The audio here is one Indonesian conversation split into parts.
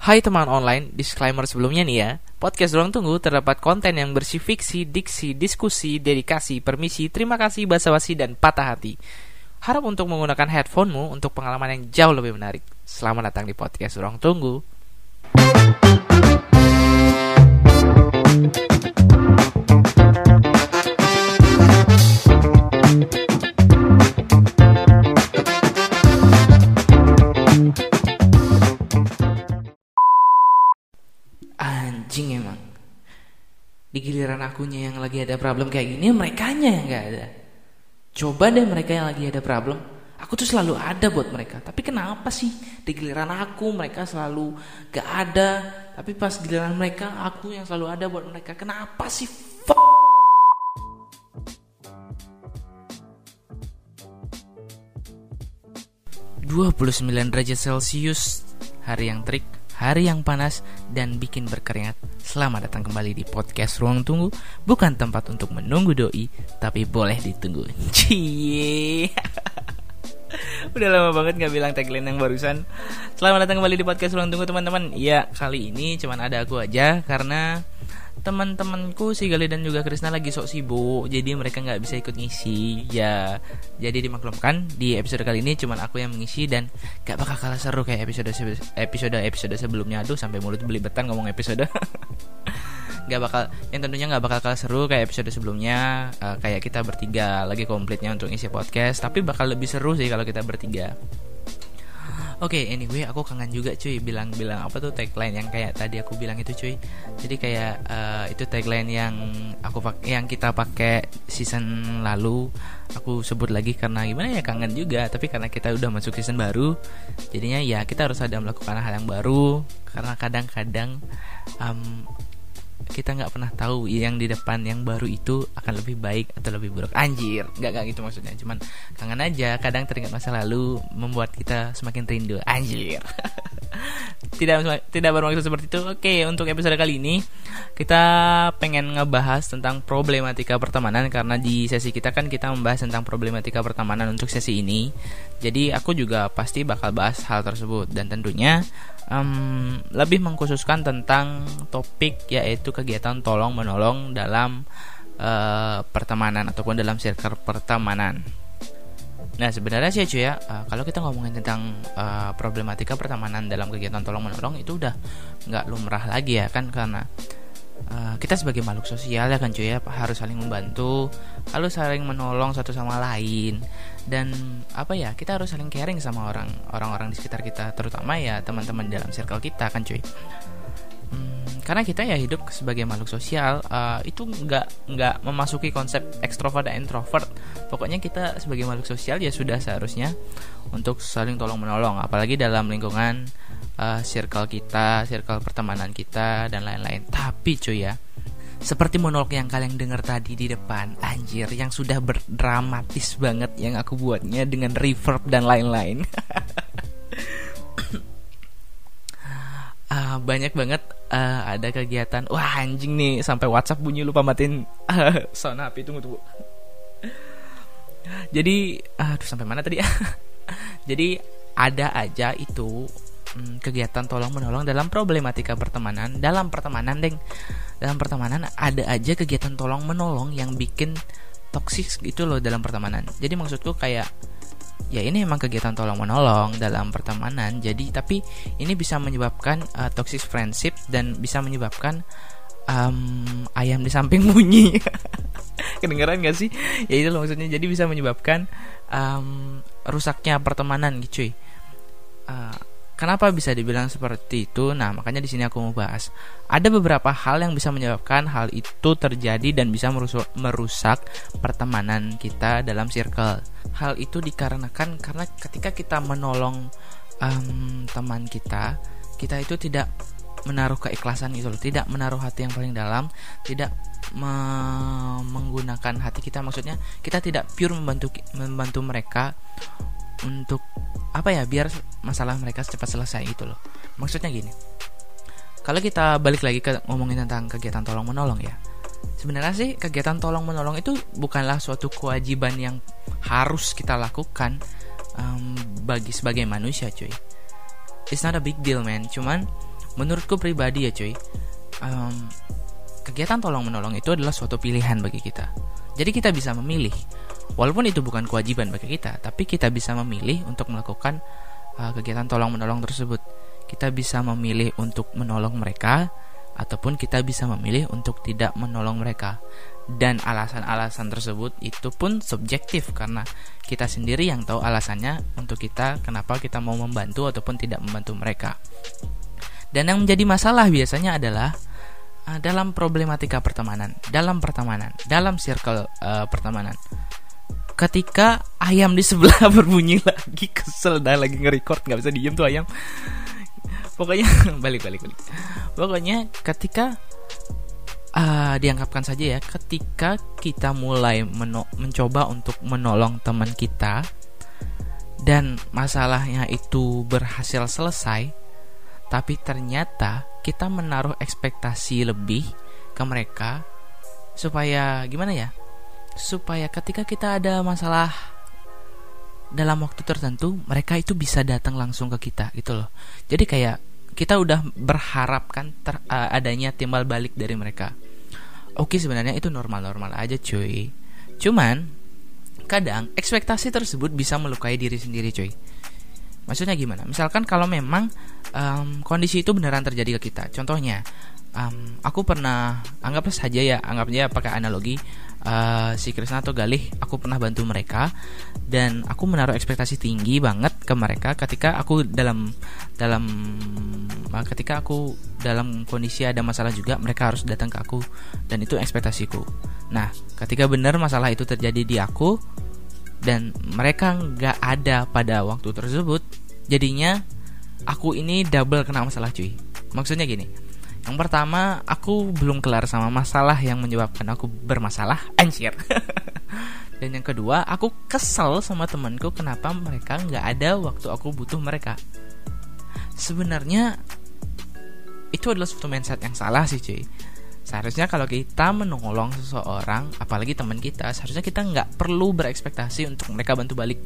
Hai teman online, disclaimer sebelumnya nih ya. Podcast Ruang Tunggu terdapat konten yang bersih fiksi, diksi, diskusi, dedikasi, permisi, terima kasih, basa-basi, dan patah hati. Harap untuk menggunakan headphonemu untuk pengalaman yang jauh lebih menarik. Selamat datang di Podcast Ruang Tunggu Di giliran akunya yang lagi ada problem kayak gini mereka yang gak ada. Coba deh mereka yang lagi ada problem. Aku tuh selalu ada buat mereka. Tapi kenapa sih? Di giliran aku mereka selalu gak ada. Tapi pas giliran mereka aku yang selalu ada buat mereka. Kenapa sih? Fuck. 29 derajat Celcius Hari yang terik, hari yang panas, dan bikin berkeringat. Selamat datang kembali di podcast Ruang Tunggu. Bukan tempat untuk menunggu doi Tapi boleh ditunggu. Cie. Udah lama banget gak bilang tagline yang barusan. Selamat datang kembali di podcast Ruang Tunggu teman-teman. Ya kali ini cuman ada aku aja Karena teman-temanku si Gali dan juga Krisna lagi sok sibuk jadi mereka nggak bisa ikut ngisi. Ya jadi dimaklumkan di episode kali ini cuman aku yang mengisi dan gak bakal kalah seru kayak episode episode episode sebelumnya. Aduh sampai mulut belibetan ngomong episode. Nggak bakal yang tentunya nggak bakal kalah seru kayak episode sebelumnya uh, kayak kita bertiga lagi komplitnya untuk ngisi podcast tapi bakal lebih seru sih kalau kita bertiga Oke, okay, anyway, aku kangen juga cuy bilang-bilang apa tuh tagline yang kayak tadi aku bilang itu cuy. Jadi kayak uh, itu tagline yang aku pak yang kita pakai season lalu. Aku sebut lagi karena gimana ya kangen juga, tapi karena kita udah masuk season baru, jadinya ya kita harus ada melakukan hal yang baru karena kadang-kadang um, kita nggak pernah tahu yang di depan yang baru itu akan lebih baik atau lebih buruk. Anjir nggak nggak gitu maksudnya. Cuman kangen aja kadang teringat masa lalu membuat kita semakin rindu. Anjir. Tidak tidak bermaksud seperti itu. Oke untuk episode kali ini kita pengen ngebahas tentang problematika pertemanan. Karena di sesi kita kan kita membahas tentang problematika pertemanan untuk sesi ini. Jadi aku juga pasti bakal bahas hal tersebut. Dan tentunya um, lebih mengkhususkan tentang topik yaitu kegiatan tolong menolong dalam uh, pertemanan ataupun dalam circle pertemanan. Nah sebenarnya sih cuy ya uh, kalau kita ngomongin tentang uh, problematika pertemanan dalam kegiatan tolong menolong itu udah nggak lumrah lagi ya kan? Karena uh, kita sebagai makhluk sosial ya kan cuy ya harus saling membantu. Harus saling menolong satu sama lain dan apa ya kita harus saling caring sama orang orang-orang di sekitar kita terutama ya teman-teman dalam circle kita kan cuy hmm, karena kita ya hidup sebagai makhluk sosial uh, itu nggak nggak memasuki konsep ekstrovert dan introvert. Pokoknya kita sebagai makhluk sosial ya sudah seharusnya untuk saling tolong menolong apalagi dalam lingkungan uh, circle kita circle pertemanan kita dan lain-lain. Tapi cuy ya seperti monolog yang kalian dengar tadi di depan Anjir yang sudah berdramatis banget Yang aku buatnya dengan reverb dan lain-lain uh, Banyak banget uh, ada kegiatan. Wah anjing nih sampai whatsapp bunyi lupa matiin. Uh, sound HP tunggu tunggu. Jadi aduh sampai mana tadi? Jadi ada aja itu hmm, kegiatan tolong menolong dalam problematika pertemanan dalam pertemanan deng. Dalam pertemanan ada aja kegiatan tolong menolong yang bikin toksis gitu loh dalam pertemanan. Jadi maksudku kayak ya ini emang kegiatan tolong menolong dalam pertemanan. Jadi tapi ini bisa menyebabkan uh, toxic friendship dan bisa menyebabkan um, ayam di samping bunyi. Kedengeran gak sih? Ya itu loh maksudnya. Jadi bisa menyebabkan um, rusaknya pertemanan gitu cuy. Uh, Kenapa bisa dibilang seperti itu? Nah, makanya di sini aku mau bahas. Ada beberapa hal yang bisa menyebabkan hal itu terjadi dan bisa merusak, merusak pertemanan kita dalam circle. Hal itu dikarenakan karena ketika kita menolong um, teman kita, kita itu tidak menaruh keikhlasan itu loh, tidak menaruh hati yang paling dalam, tidak me menggunakan hati kita maksudnya kita tidak pure membantu membantu mereka untuk apa ya biar masalah mereka cepat selesai itu loh. Maksudnya gini kalau kita balik lagi ke ngomongin tentang kegiatan tolong menolong ya. Sebenarnya sih kegiatan tolong menolong itu bukanlah suatu kewajiban yang harus kita lakukan um, bagi sebagai manusia cuy. It's not a big deal man. Cuman menurutku pribadi ya cuy um, kegiatan tolong menolong itu adalah suatu pilihan bagi kita. Jadi kita bisa memilih walaupun itu bukan kewajiban bagi kita tapi kita bisa memilih untuk melakukan uh, kegiatan tolong menolong tersebut. Kita bisa memilih untuk menolong mereka ataupun kita bisa memilih untuk tidak menolong mereka. Dan alasan-alasan tersebut itu pun subjektif karena kita sendiri yang tahu alasannya untuk kita kenapa kita mau membantu ataupun tidak membantu mereka. Dan yang menjadi masalah biasanya adalah uh, dalam problematika pertemanan dalam pertemanan dalam circle uh, pertemanan ketika ayam di sebelah berbunyi lagi kesel dah lagi nge-record nggak bisa diem tuh ayam. Pokoknya balik balik balik. Pokoknya ketika uh, dianggapkan saja ya ketika kita mulai mencoba untuk menolong teman kita dan masalahnya itu berhasil selesai tapi ternyata kita menaruh ekspektasi lebih ke mereka supaya gimana ya supaya ketika kita ada masalah dalam waktu tertentu mereka itu bisa datang langsung ke kita gitu loh jadi kayak kita udah berharapkan ter, uh, adanya timbal balik dari mereka. Oke sebenarnya itu normal-normal aja cuy. Cuman kadang ekspektasi tersebut bisa melukai diri sendiri cuy. Maksudnya gimana? Misalkan kalau memang um, kondisi itu beneran terjadi ke kita. Contohnya, um, aku pernah anggap saja ya, anggapnya pakai analogi uh, si Krisna atau Galih aku pernah bantu mereka dan aku menaruh ekspektasi tinggi banget ke mereka ketika aku dalam dalam uh, ketika aku dalam kondisi ada masalah juga mereka harus datang ke aku dan itu ekspektasiku. Nah ketika benar masalah itu terjadi di aku dan mereka nggak ada pada waktu tersebut jadinya aku ini double kena masalah cuy. Maksudnya gini yang pertama, aku belum kelar sama masalah yang menyebabkan aku bermasalah, anjir. Dan yang kedua, aku kesel sama temanku kenapa mereka nggak ada waktu aku butuh mereka. Sebenarnya itu adalah suatu mindset yang salah sih cuy. Seharusnya kalau kita menolong seseorang, apalagi teman kita, seharusnya kita nggak perlu berekspektasi untuk mereka bantu balik.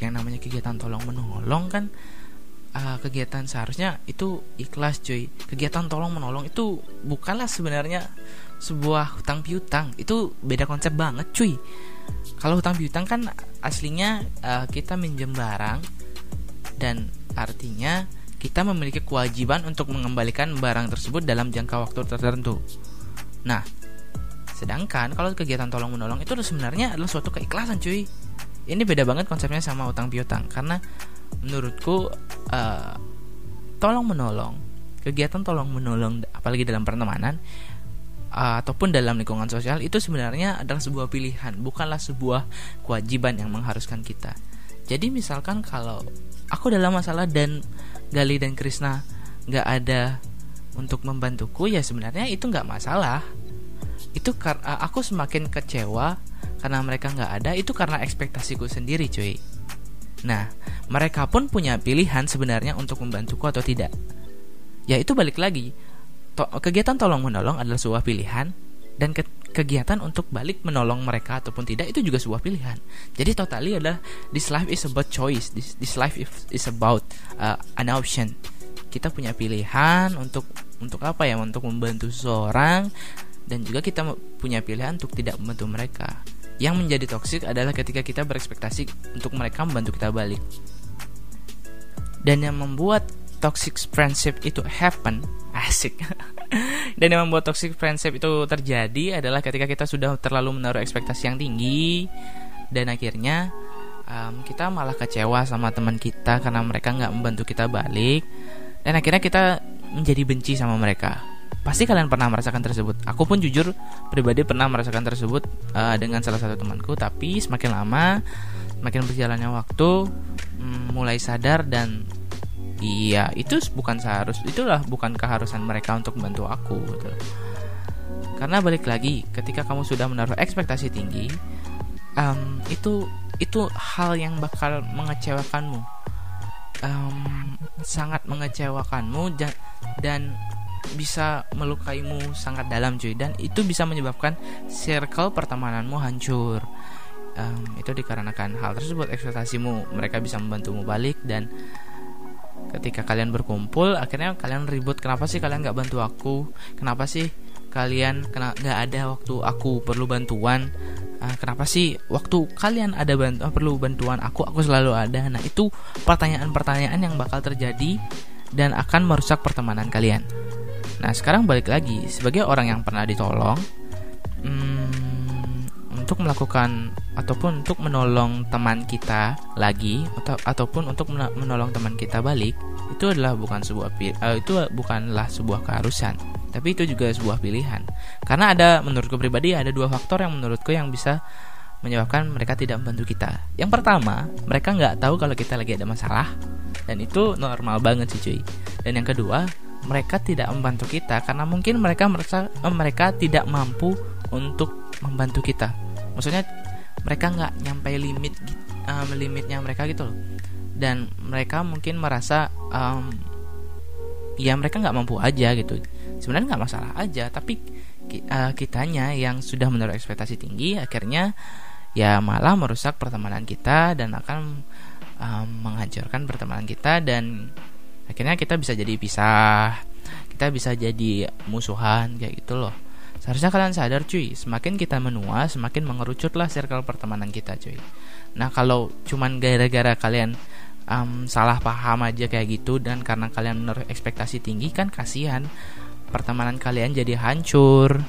Yang namanya kegiatan tolong menolong kan uh, kegiatan seharusnya itu ikhlas cuy. Kegiatan tolong menolong itu bukanlah sebenarnya sebuah hutang piutang. Itu beda konsep banget cuy. Kalau hutang piutang kan aslinya uh, kita minjem barang dan artinya kita memiliki kewajiban untuk mengembalikan barang tersebut dalam jangka waktu tertentu. Nah sedangkan kalau kegiatan tolong menolong itu sebenarnya adalah suatu keikhlasan cuy. Ini beda banget konsepnya sama hutang piutang. Karena menurutku uh, tolong menolong. Kegiatan tolong menolong apalagi dalam pertemanan uh, ataupun dalam lingkungan sosial itu sebenarnya adalah sebuah pilihan bukanlah sebuah kewajiban yang mengharuskan kita. Jadi misalkan kalau aku dalam masalah dan Gali dan Krishna nggak ada untuk membantuku ya sebenarnya itu nggak masalah. Itu karena aku semakin kecewa karena mereka nggak ada itu karena ekspektasiku sendiri cuy Nah, mereka pun punya pilihan sebenarnya untuk membantuku atau tidak. Ya itu balik lagi. To kegiatan tolong menolong adalah sebuah pilihan dan ke kegiatan untuk balik menolong mereka ataupun tidak itu juga sebuah pilihan. Jadi totally adalah this life is about choice. This, this life is about uh, an option. Kita punya pilihan untuk untuk apa ya? Untuk membantu seseorang dan juga kita punya pilihan untuk tidak membantu mereka. Yang menjadi toksik adalah ketika kita berekspektasi untuk mereka membantu kita balik. Dan yang membuat toxic friendship itu happen, asik. Dan yang membuat toxic friendship itu terjadi adalah ketika kita sudah terlalu menaruh ekspektasi yang tinggi dan akhirnya um, kita malah kecewa sama teman kita karena mereka nggak membantu kita balik dan akhirnya kita menjadi benci sama mereka Pasti kalian pernah merasakan tersebut. Aku pun jujur pribadi pernah merasakan tersebut uh, dengan salah satu temanku, tapi semakin lama, semakin berjalannya waktu, mm, mulai sadar dan iya itu bukan seharus itulah bukan keharusan mereka untuk membantu aku gitu. Karena balik lagi, ketika kamu sudah menaruh ekspektasi tinggi, um, itu itu hal yang bakal mengecewakanmu, um, sangat mengecewakanmu dan, dan bisa melukaimu sangat dalam cuy. Dan itu bisa menyebabkan circle pertemananmu hancur. Um, itu dikarenakan hal tersebut. Ekspektasimu mereka bisa membantumu balik. Dan ketika kalian berkumpul akhirnya kalian ribut. Kenapa sih kalian nggak bantu aku? Kenapa sih kalian nggak ada waktu aku perlu bantuan? Uh, kenapa sih waktu kalian ada bantu perlu bantuan aku aku selalu ada? Nah itu pertanyaan-pertanyaan yang bakal terjadi dan akan merusak pertemanan kalian nah sekarang balik lagi. Sebagai orang yang pernah ditolong hmm, untuk melakukan ataupun untuk menolong teman kita lagi atau ataupun untuk menolong teman kita balik itu adalah bukan sebuah uh, itu bukanlah sebuah keharusan tapi itu juga sebuah pilihan. Karena ada menurutku pribadi ada dua faktor yang menurutku yang bisa menyebabkan mereka tidak membantu kita. Yang pertama mereka nggak tahu kalau kita lagi ada masalah dan itu normal banget sih cuy. Dan yang kedua mereka tidak membantu kita karena mungkin mereka merasa eh, mereka tidak mampu untuk membantu kita. Maksudnya mereka nggak nyampe limit um, limitnya mereka gitu loh. Dan mereka mungkin merasa um, ya mereka nggak mampu aja gitu. Sebenarnya nggak masalah aja tapi uh, kitanya yang sudah menaruh ekspektasi tinggi akhirnya ya malah merusak pertemanan kita dan akan um, menghancurkan pertemanan kita dan akhirnya kita bisa jadi pisah kita bisa jadi musuhan kayak gitu loh. Seharusnya kalian sadar cuy. Semakin kita menua semakin mengerucutlah circle pertemanan kita cuy. Nah kalau cuman gara-gara kalian um, salah paham aja kayak gitu dan karena kalian menaruh ekspektasi tinggi kan kasihan. Pertemanan kalian jadi hancur.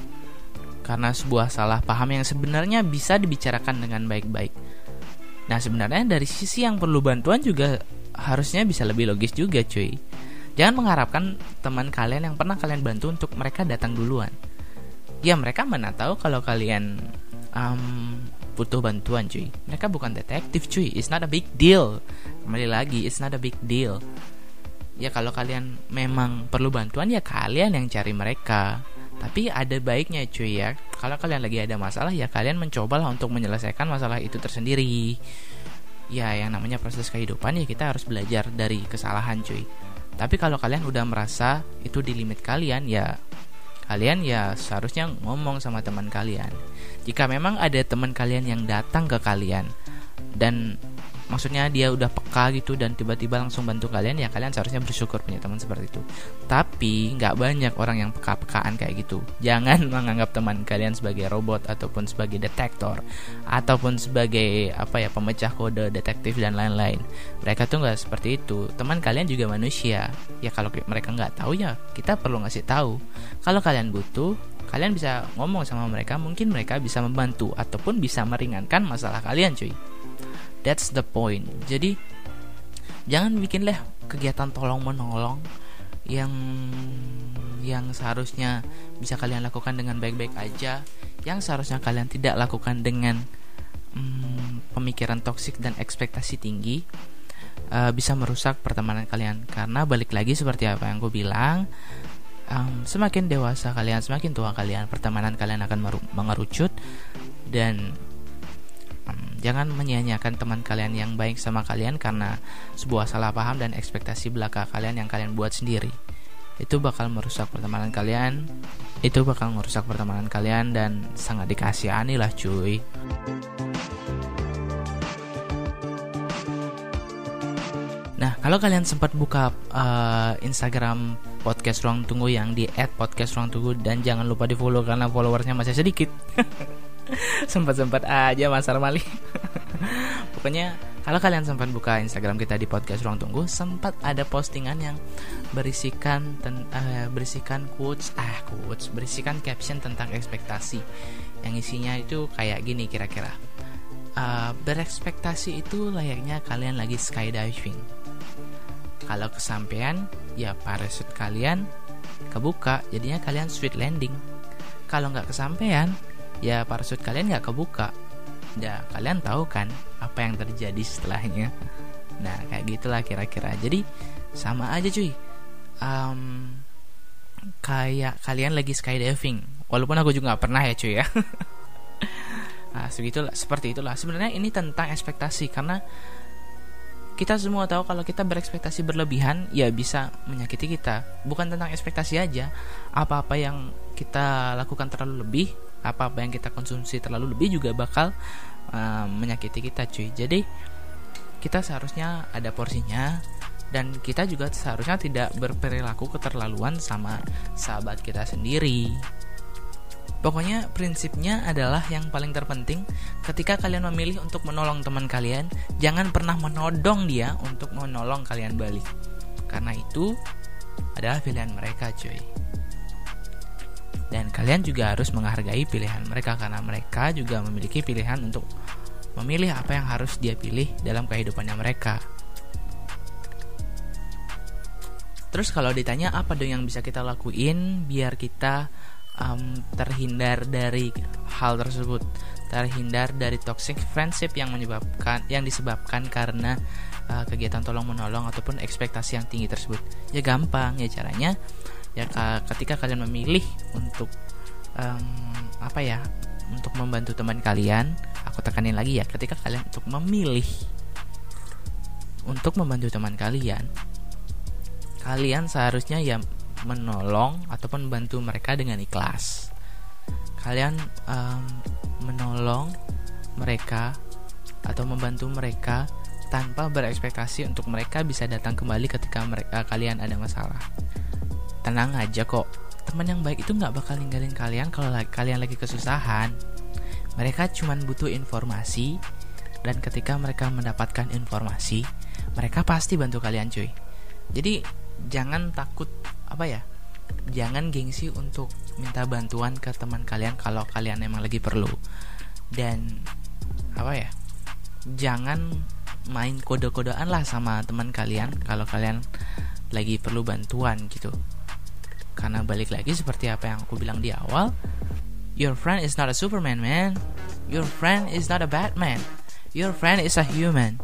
Karena sebuah salah paham yang sebenarnya bisa dibicarakan dengan baik-baik. Nah, sebenarnya dari sisi yang perlu bantuan juga harusnya bisa lebih logis juga, cuy. Jangan mengharapkan teman kalian yang pernah kalian bantu untuk mereka datang duluan. Ya, mereka mana tahu kalau kalian um, butuh bantuan cuy. Mereka bukan detektif cuy. It's not a big deal. Kembali lagi it's not a big deal. Ya kalau kalian memang perlu bantuan ya kalian yang cari mereka. Tapi ada baiknya cuy ya. Kalau kalian lagi ada masalah ya kalian mencobalah untuk menyelesaikan masalah itu tersendiri ya yang namanya proses kehidupan ya kita harus belajar dari kesalahan cuy tapi kalau kalian udah merasa itu di limit kalian ya kalian ya seharusnya ngomong sama teman kalian. Jika memang ada teman kalian yang datang ke kalian dan maksudnya dia udah peka gitu dan tiba-tiba langsung bantu kalian ya kalian seharusnya bersyukur punya teman seperti itu. Tapi nggak banyak orang yang peka-pekaan kayak gitu. Jangan menganggap teman kalian sebagai robot ataupun sebagai detektor ataupun sebagai apa ya pemecah kode detektif dan lain-lain. Mereka tuh nggak seperti itu. Teman kalian juga manusia. Ya kalau mereka nggak tahu ya kita perlu ngasih tahu. Kalau kalian butuh kalian bisa ngomong sama mereka. Mungkin mereka bisa membantu ataupun bisa meringankan masalah kalian cuy That's the point. Jadi jangan bikinlah kegiatan tolong menolong yang yang seharusnya bisa kalian lakukan dengan baik-baik aja, yang seharusnya kalian tidak lakukan dengan hmm, pemikiran toksik dan ekspektasi tinggi uh, bisa merusak pertemanan kalian. Karena balik lagi seperti apa yang gue bilang, um, semakin dewasa kalian, semakin tua kalian, pertemanan kalian akan mengerucut dan Jangan menyia-nyiakan teman kalian yang baik sama kalian karena sebuah salah paham dan ekspektasi belaka kalian yang kalian buat sendiri. Itu bakal merusak pertemanan kalian. Itu bakal merusak pertemanan kalian dan sangat dikasihani lah cuy. Nah, kalau kalian sempat buka uh, Instagram podcast Ruang Tunggu yang di @podcastruangtunggu dan jangan lupa di follow karena followersnya masih sedikit. sempat-sempat aja Mas Armali pokoknya kalau kalian sempat buka Instagram kita di podcast ruang tunggu sempat ada postingan yang berisikan ten, uh, berisikan quotes ah quotes berisikan caption tentang ekspektasi. Yang isinya itu kayak gini kira-kira. Uh, berekspektasi itu layaknya kalian lagi skydiving. Kalau kesampaian ya parachute kalian kebuka jadinya kalian sweet landing. Kalau nggak kesampaian ya parachute kalian nggak kebuka. Ya kalian tahu kan apa yang terjadi setelahnya. Nah kayak gitulah kira-kira. Jadi sama aja cuy. Um, kayak kalian lagi skydiving. Walaupun aku juga nggak pernah ya cuy ya. Nah segitulah seperti itulah. Sebenarnya ini tentang ekspektasi karena kita semua tahu kalau kita berekspektasi berlebihan ya bisa menyakiti kita. Bukan tentang ekspektasi aja. Apa-apa yang kita lakukan terlalu lebih apa-apa yang kita konsumsi terlalu lebih juga bakal uh, menyakiti kita cuy jadi kita seharusnya ada porsinya dan kita juga seharusnya tidak berperilaku keterlaluan sama sahabat kita sendiri. Pokoknya prinsipnya adalah yang paling terpenting ketika kalian memilih untuk menolong teman kalian, jangan pernah menodong dia untuk menolong kalian balik. Karena itu adalah pilihan mereka, cuy. Dan kalian juga harus menghargai pilihan mereka karena mereka juga memiliki pilihan untuk memilih apa yang harus dia pilih dalam kehidupannya mereka. Terus kalau ditanya apa dong yang bisa kita lakuin biar kita um, terhindar dari hal tersebut, terhindar dari toxic friendship yang menyebabkan yang disebabkan karena uh, kegiatan tolong menolong ataupun ekspektasi yang tinggi tersebut. Ya gampang ya caranya. Ya ketika kalian memilih untuk um, apa ya untuk membantu teman kalian, aku tekanin lagi ya, ketika kalian untuk memilih untuk membantu teman kalian, kalian seharusnya ya menolong ataupun membantu mereka dengan ikhlas. Kalian um, menolong mereka atau membantu mereka tanpa berekspektasi untuk mereka bisa datang kembali ketika mereka kalian ada masalah. Tenang aja kok, teman yang baik itu nggak bakal ninggalin kalian kalau kalian lagi kesusahan. Mereka cuma butuh informasi dan ketika mereka mendapatkan informasi, mereka pasti bantu kalian cuy. Jadi jangan takut apa ya jangan gengsi untuk minta bantuan ke teman kalian kalau kalian emang lagi perlu dan apa ya jangan main kode-kodean lah sama teman kalian kalau kalian lagi perlu bantuan gitu karena balik lagi seperti apa yang aku bilang di awal your friend is not a superman man your friend is not a batman your friend is a human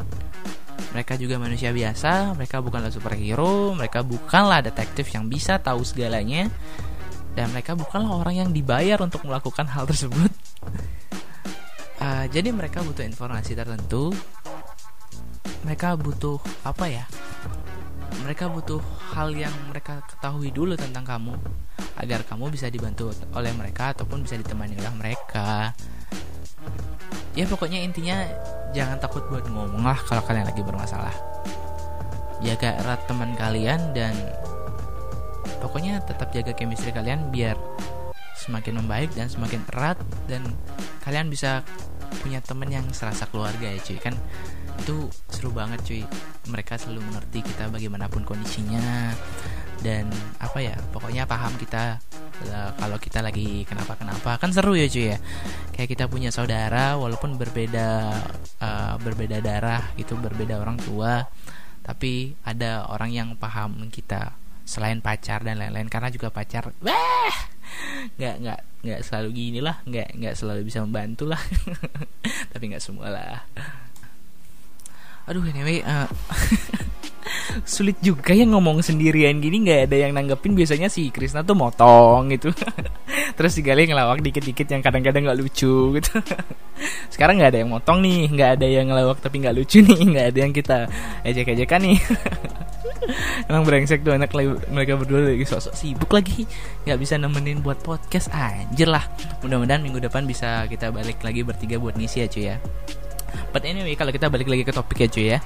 mereka juga manusia biasa, mereka bukanlah superhero, mereka bukanlah detektif yang bisa tahu segalanya, dan mereka bukanlah orang yang dibayar untuk melakukan hal tersebut. uh, jadi mereka butuh informasi tertentu, mereka butuh apa ya? Mereka butuh hal yang mereka ketahui dulu tentang kamu agar kamu bisa dibantu oleh mereka ataupun bisa ditemani oleh mereka. Ya pokoknya intinya jangan takut buat ngomong lah kalau kalian lagi bermasalah jaga erat teman kalian dan pokoknya tetap jaga chemistry kalian biar semakin membaik dan semakin erat dan kalian bisa punya temen yang serasa keluarga ya cuy kan itu seru banget cuy. Mereka selalu mengerti kita bagaimanapun kondisinya dan apa ya pokoknya paham kita kalau kita lagi kenapa kenapa kan seru ya cuy ya. Kayak kita punya saudara walaupun berbeda uh, berbeda darah gitu berbeda orang tua tapi ada orang yang paham kita selain pacar dan lain-lain. Karena juga pacar wah nggak nggak nggak selalu gini lah nggak nggak selalu bisa membantu lah. Tapi nggak semua lah aduh anyway uh, sulit juga ya ngomong sendirian gini nggak ada yang nanggepin. Biasanya si Krisna tuh motong gitu. Terus si Gali ngelawak dikit-dikit yang kadang-kadang nggak lucu gitu. Sekarang nggak ada yang motong nih nggak ada yang ngelawak tapi nggak lucu nih nggak ada yang kita ejek-ejekan nih. Emang brengsek tuh anak mereka berdua lagi sok-sok sibuk lagi. Nggak bisa nemenin buat podcast anjir lah. Mudah-mudahan minggu depan bisa kita balik lagi bertiga buat ngisi ya cuy ya But anyway, kalau kita balik lagi ke topik cuy ya.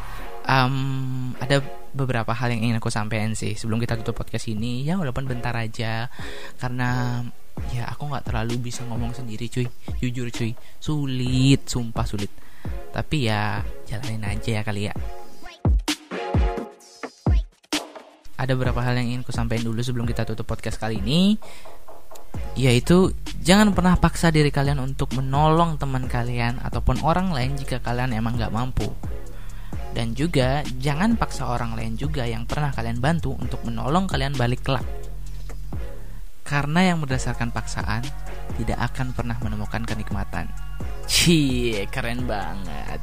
Um, ada beberapa hal yang ingin aku sampaikan sih sebelum kita tutup podcast ini. Ya walaupun bentar aja. Karena ya aku nggak terlalu bisa ngomong sendiri cuy. Jujur cuy. Sulit sumpah sulit. Tapi ya jalanin aja ya kali ya. Ada beberapa hal yang ingin aku sampaikan dulu sebelum kita tutup podcast kali ini yaitu jangan pernah paksa diri kalian untuk menolong teman kalian ataupun orang lain jika kalian emang nggak mampu dan juga jangan paksa orang lain juga yang pernah kalian bantu untuk menolong kalian balik kelak. Karena yang berdasarkan paksaan tidak akan pernah menemukan kenikmatan. Cie, keren banget.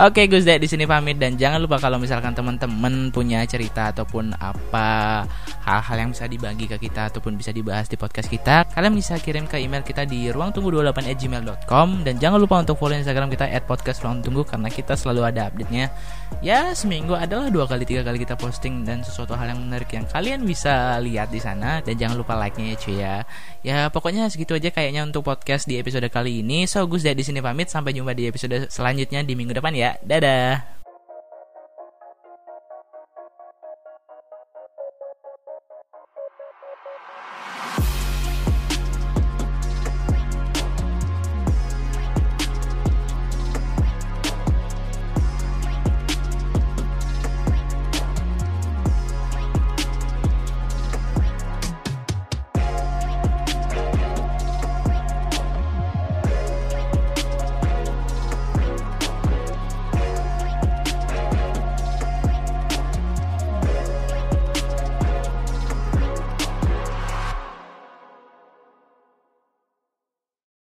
Oke, Gus Dek di sini pamit dan jangan lupa kalau misalkan teman-teman punya cerita ataupun apa hal-hal yang bisa dibagi ke kita ataupun bisa dibahas di podcast kita, kalian bisa kirim ke email kita di ruangtunggu28@gmail.com dan jangan lupa untuk follow Instagram kita @podcastruangtunggu karena kita selalu ada update-nya. Ya, seminggu adalah dua kali tiga kali kita posting dan sesuatu hal yang menarik yang kalian bisa lihat di sana dan jangan lupa like-nya ya cuy ya. Ya, pokoknya segitu aja kayaknya untuk podcast di episode kali ini. So, Gus Dek di sini sini pamit sampai jumpa di episode selanjutnya di minggu depan ya. Dadah.